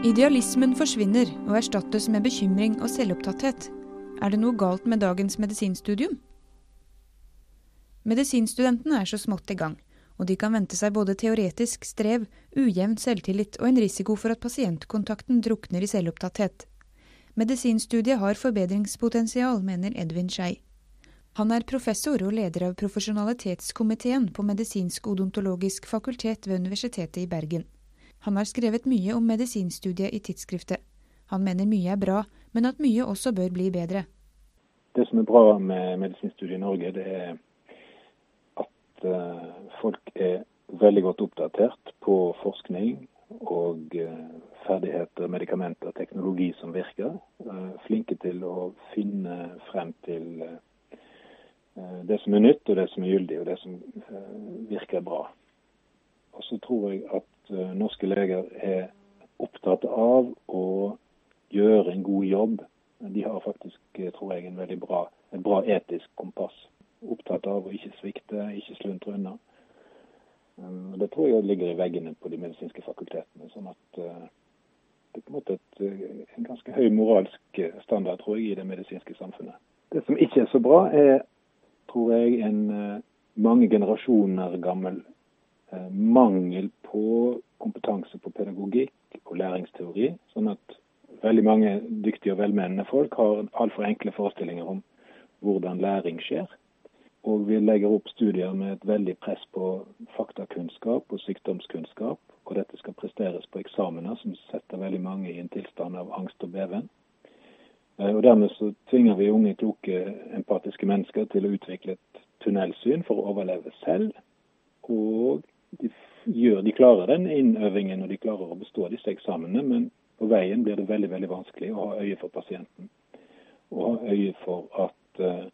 Idealismen forsvinner og erstattes med bekymring og selvopptatthet. Er det noe galt med dagens medisinstudium? Medisinstudentene er så smått i gang, og de kan vente seg både teoretisk strev, ujevn selvtillit og en risiko for at pasientkontakten drukner i selvopptatthet. Medisinstudiet har forbedringspotensial, mener Edvin Skei. Han er professor og leder av profesjonalitetskomiteen på medisinsk odontologisk fakultet ved Universitetet i Bergen. Han har skrevet mye om medisinstudiet i tidsskriftet. Han mener mye er bra, men at mye også bør bli bedre. Det som er bra med medisinstudiet i Norge, det er at uh, folk er veldig godt oppdatert på forskning og uh, ferdigheter, medikamenter, teknologi som virker. Uh, flinke til å finne frem til det som er nytt, og det som er gyldig, og det som virker bra. Og så tror jeg at Eh, norske leger er opptatt av å gjøre en god jobb. De har faktisk, eh, tror jeg, en veldig bra, et bra etisk kompass. Opptatt av å ikke svikte, ikke sluntre unna. Eh, det tror jeg ligger i veggene på de medisinske fakultetene. sånn at det er på en måte et, en ganske høy moralsk standard, tror jeg, i det medisinske samfunnet. Det som ikke er så bra, er, tror jeg, en mange generasjoner gammel Eh, mangel på kompetanse på pedagogikk og læringsteori. Sånn at veldig mange dyktige og velmenende folk har altfor enkle forestillinger om hvordan læring skjer. Og vi legger opp studier med et veldig press på faktakunnskap og sykdomskunnskap. Og dette skal presteres på eksamener som setter veldig mange i en tilstand av angst og beven. Eh, og Dermed så tvinger vi unge, kloke, empatiske mennesker til å utvikle et tunnelsyn for å overleve selv. Og de, gjør, de klarer den innøvingen og de klarer å bestå disse eksamene, men på veien blir det veldig veldig vanskelig å ha øye for pasienten. Og ha øye for at uh,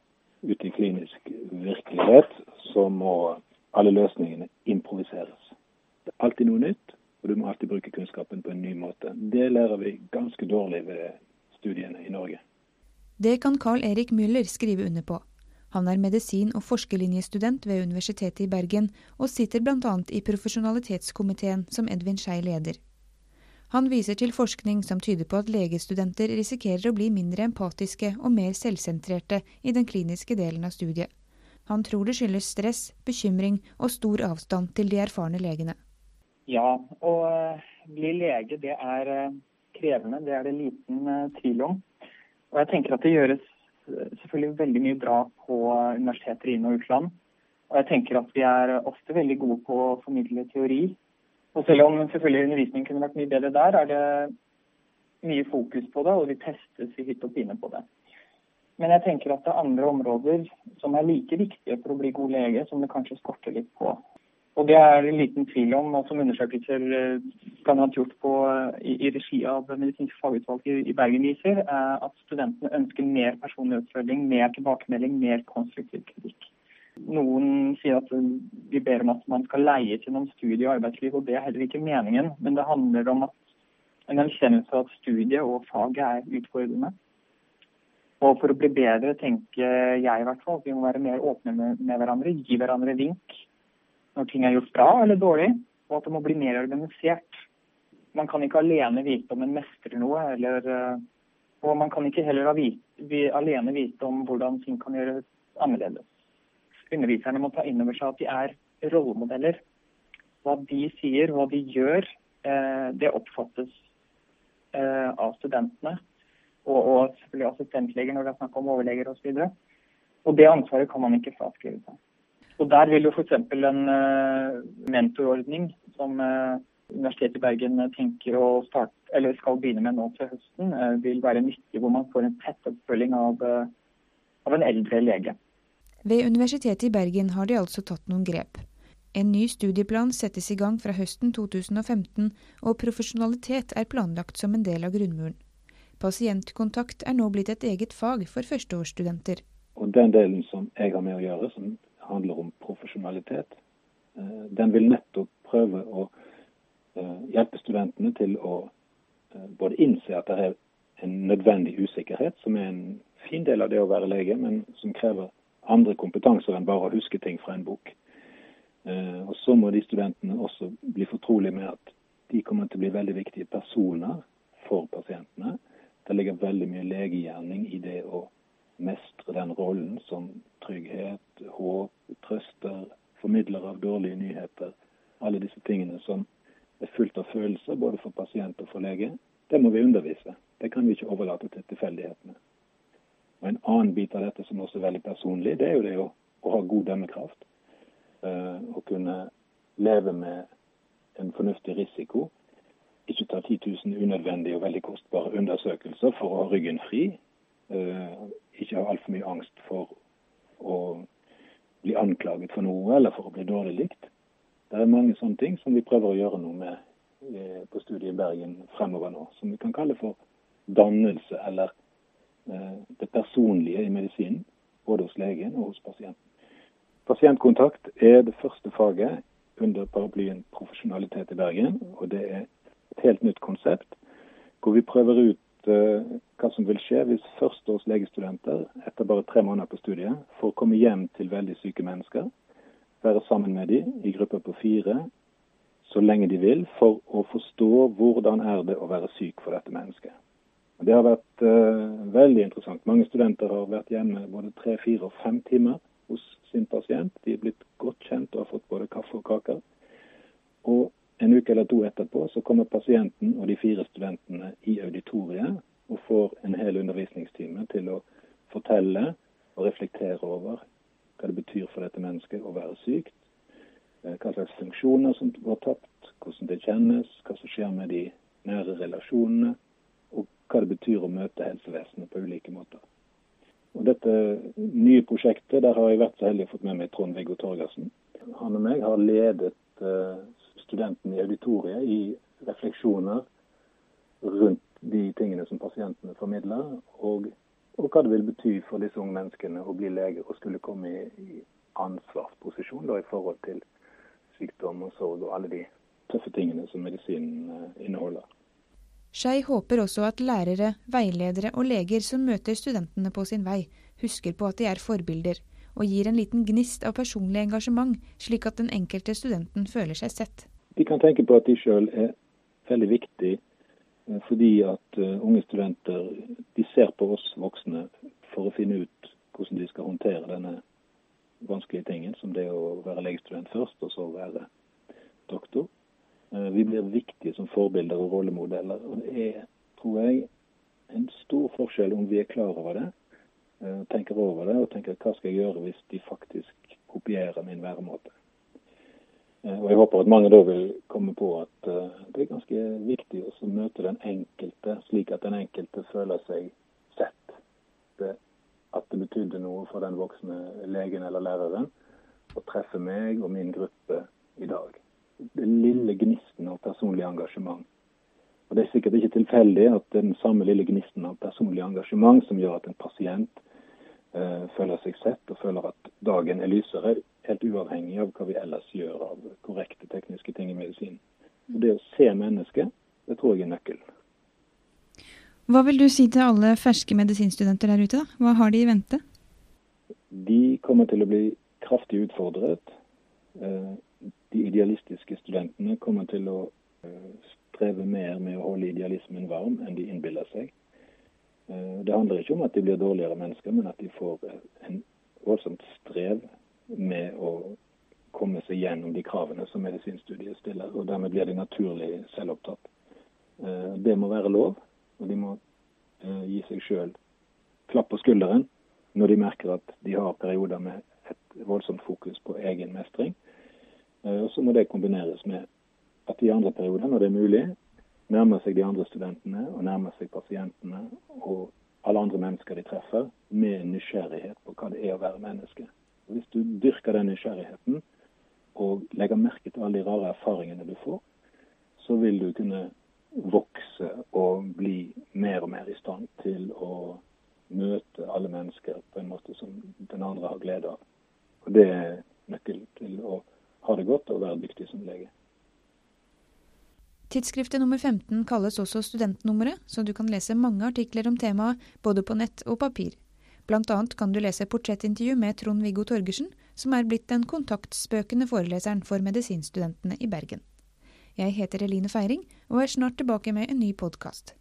ute i klinisk virkelighet så må alle løsningene improviseres. Det er alltid noe nytt, og du må alltid bruke kunnskapen på en ny måte. Det lærer vi ganske dårlig ved studiene i Norge. Det kan Carl Erik Müller skrive under på. Han er medisin- og forskerlinjestudent ved Universitetet i Bergen, og sitter bl.a. i profesjonalitetskomiteen som Edvin Skei leder. Han viser til forskning som tyder på at legestudenter risikerer å bli mindre empatiske og mer selvsentrerte i den kliniske delen av studiet. Han tror det skyldes stress, bekymring og stor avstand til de erfarne legene. Ja, å eh, bli lege det er eh, krevende. Det er det liten eh, tvil om. Og jeg tenker at det gjøres selvfølgelig veldig mye bra på universiteter i inn- og utland. Og jeg tenker at vi er ofte veldig gode på å formidle teori. Og selv om selvfølgelig undervisningen kunne vært mye bedre der, er det mye fokus på det, og vi testes i hytt og pine på det. Men jeg tenker at det er andre områder som er like viktige for å bli god lege, som det kanskje skorter litt på. Og det er en liten tvil om, og som undersøkelser kan ha gjort på, i, i, regi av medisinsk fagutvalg i, i Bergen viser, er at studentene ønsker mer personlig oppfølging, mer tilbakemelding, mer konstruktiv kritikk. Noen sier at vi ber om at man skal leie til noen studie- og arbeidsliv, og det er heller ikke meningen. Men det handler om at en erkjennelse av at studiet og faget er utfordrende. Og for å bli bedre tenker jeg i hvert fall vi må være mer åpne med, med hverandre, gi hverandre vink når ting er gjort bra eller dårlig, og at det må bli mer organisert. Man kan ikke alene vite om en mestrer noe, eller, eh, og man kan ikke heller alene vite om hvordan ting kan gjøres annerledes. Underviserne må ta inn over seg at de er rollemodeller. Hva de sier, hva de gjør, eh, det oppfattes eh, av studentene. Og selvfølgelig assistentleger når det er snakk om overleger osv. Og, så og det ansvaret kan man ikke fraskrive seg. Og Der vil jo f.eks. en uh, mentorordning som uh, Universitetet i Bergen tenker å starte, eller skal begynne med nå til høsten, uh, vil være nyttig, hvor man får en tett oppfølging av, av en eldre lege. Ved Universitetet i Bergen har de altså tatt noen grep. En ny studieplan settes i gang fra høsten 2015, og profesjonalitet er planlagt som en del av grunnmuren. Pasientkontakt er nå blitt et eget fag for førsteårsstudenter. Og Den delen som jeg har med å gjøre, som handler om profesjonalitet. Eh, den vil nettopp prøve å eh, hjelpe studentene til å eh, både innse at det er en nødvendig usikkerhet, som er en fin del av det å være lege, men som krever andre kompetanser enn bare å huske ting fra en bok. Og Så må de studentene også bli fortrolig med at de kommer til å bli veldig viktige personer for pasientene. Det ligger veldig mye legegjerning i det å mestre den rollen som trygghet, håp, trøster, formidler av dårlige nyheter. Alle disse tingene som er fullt av følelser både for pasient og for lege. Det må vi undervise. Det kan vi ikke overlate til tilfeldighetene. Og En annen bit av dette som også er veldig personlig, det er jo det å, å ha god dømmekraft. Uh, å kunne leve med en fornuftig risiko. Ikke ta 10 000 unødvendige og veldig kostbare undersøkelser for å ha ryggen fri. Uh, ikke ha altfor mye angst for å bli anklaget for noe eller for å bli dårlig likt. Det er mange sånne ting som vi prøver å gjøre noe med eh, på studiet i Bergen fremover nå. Som vi kan kalle for dannelse eller eh, det personlige i medisinen. Både hos legen og hos pasienten. Pasientkontakt er det første faget under paraplyen profesjonalitet i Bergen. Og det er et helt nytt konsept hvor vi prøver ut hva som vil skje hvis førsteårs legestudenter etter bare tre måneder på studiet får komme hjem til veldig syke mennesker være sammen med dem i grupper på fire så lenge de vil, for å forstå hvordan er det å være syk for dette mennesket. Det har vært uh, veldig interessant. Mange studenter har vært hjemme både tre, fire og fem timer hos sin pasient. De er blitt godt kjent og har fått både kaffe og kaker. Og en uke eller to etterpå så kommer pasienten og de fire studentene i auditoriet og får en hel undervisningstime til å fortelle og reflektere over hva det betyr for dette mennesket å være sykt, eh, hva slags funksjoner som går tapt, hvordan det kjennes, hva som skjer med de nære relasjonene, og hva det betyr å møte helsevesenet på ulike måter. Og Dette nye prosjektet der har jeg vært så heldig å fått med meg Trond-Viggo Torgersen. Han og meg har ledet eh, studentene i auditoriet i refleksjoner rundt de tingene som pasientene formidler, og og hva det vil bety for disse unge menneskene å bli leger og skulle komme i, i ansvarsposisjon da, i forhold til sykdom og sorg og alle de tøffe tingene som medisinen eh, inneholder. Skei håper også at lærere, veiledere og leger som møter studentene på sin vei, husker på at de er forbilder, og gir en liten gnist av personlig engasjement, slik at den enkelte studenten føler seg sett. De kan tenke på at de sjøl er veldig viktig Eh, fordi at uh, unge studenter de ser på oss voksne for å finne ut hvordan de skal håndtere denne vanskelige tingen, som det å være legestudent først, og så være doktor. Uh, vi blir viktige som forbilder og rollemodeller. og Det er, tror jeg, en stor forskjell om vi er klar over det, tenker over det og tenker hva skal jeg gjøre hvis de faktisk kopierer min væremåte. Eh, og Jeg håper at mange da vil komme på at eh, det er ganske viktig å møte den enkelte, slik at den enkelte føler seg sett. Det, at det betydde noe for den voksne legen eller læreren å treffe meg og min gruppe i dag. Den lille gnisten av personlig engasjement. Og Det er sikkert ikke tilfeldig at det er den samme lille gnisten av personlig engasjement som gjør at en pasient eh, føler seg sett og føler at dagen er lysere, helt uavhengig av hva vi ellers gjør av korrekte tekniske ting i medisin. Og det å se mennesket, det tror jeg er nøkkelen. Hva vil du si til alle ferske medisinstudenter der ute? da? Hva har de i vente? De kommer til å bli kraftig utfordret. Eh, de idealistiske studentene kommer til å eh, streve mer med å holde idealismen varm enn de innbiller seg. Eh, det handler ikke om at de blir dårligere mennesker, men at de får en voldsomt strev med å komme seg gjennom de kravene som medisinstudiet stiller. og Dermed blir de naturlig selvopptatt. Eh, det må være lov, og de må eh, gi seg sjøl klapp på skulderen når de merker at de har perioder med et voldsomt fokus på egen mestring. Eh, og Så må det kombineres med at de andre perioder, når det er mulig, nærmer seg de andre studentene og nærmer seg pasientene og alle andre mennesker de treffer, med nysgjerrighet på hva det er å være menneske. Hvis du dyrker den nysgjerrigheten og legger merke til alle de rare erfaringene du får, så vil du kunne vokse og bli mer og mer i stand til å møte alle mennesker på en måte som den andre har glede av. Og Det er nøkkelen til å ha det godt og være dyktig som lege. Tidsskriftet nummer 15 kalles også Studentnummeret, så du kan lese mange artikler om temaet både på nett og papir. Annet kan du lese portrettintervju med Trond-Viggo Torgersen, som er blitt den kontaktspøkende foreleseren for medisinstudentene i Bergen. Jeg heter Eline Feiring, og er snart tilbake med en ny podkast.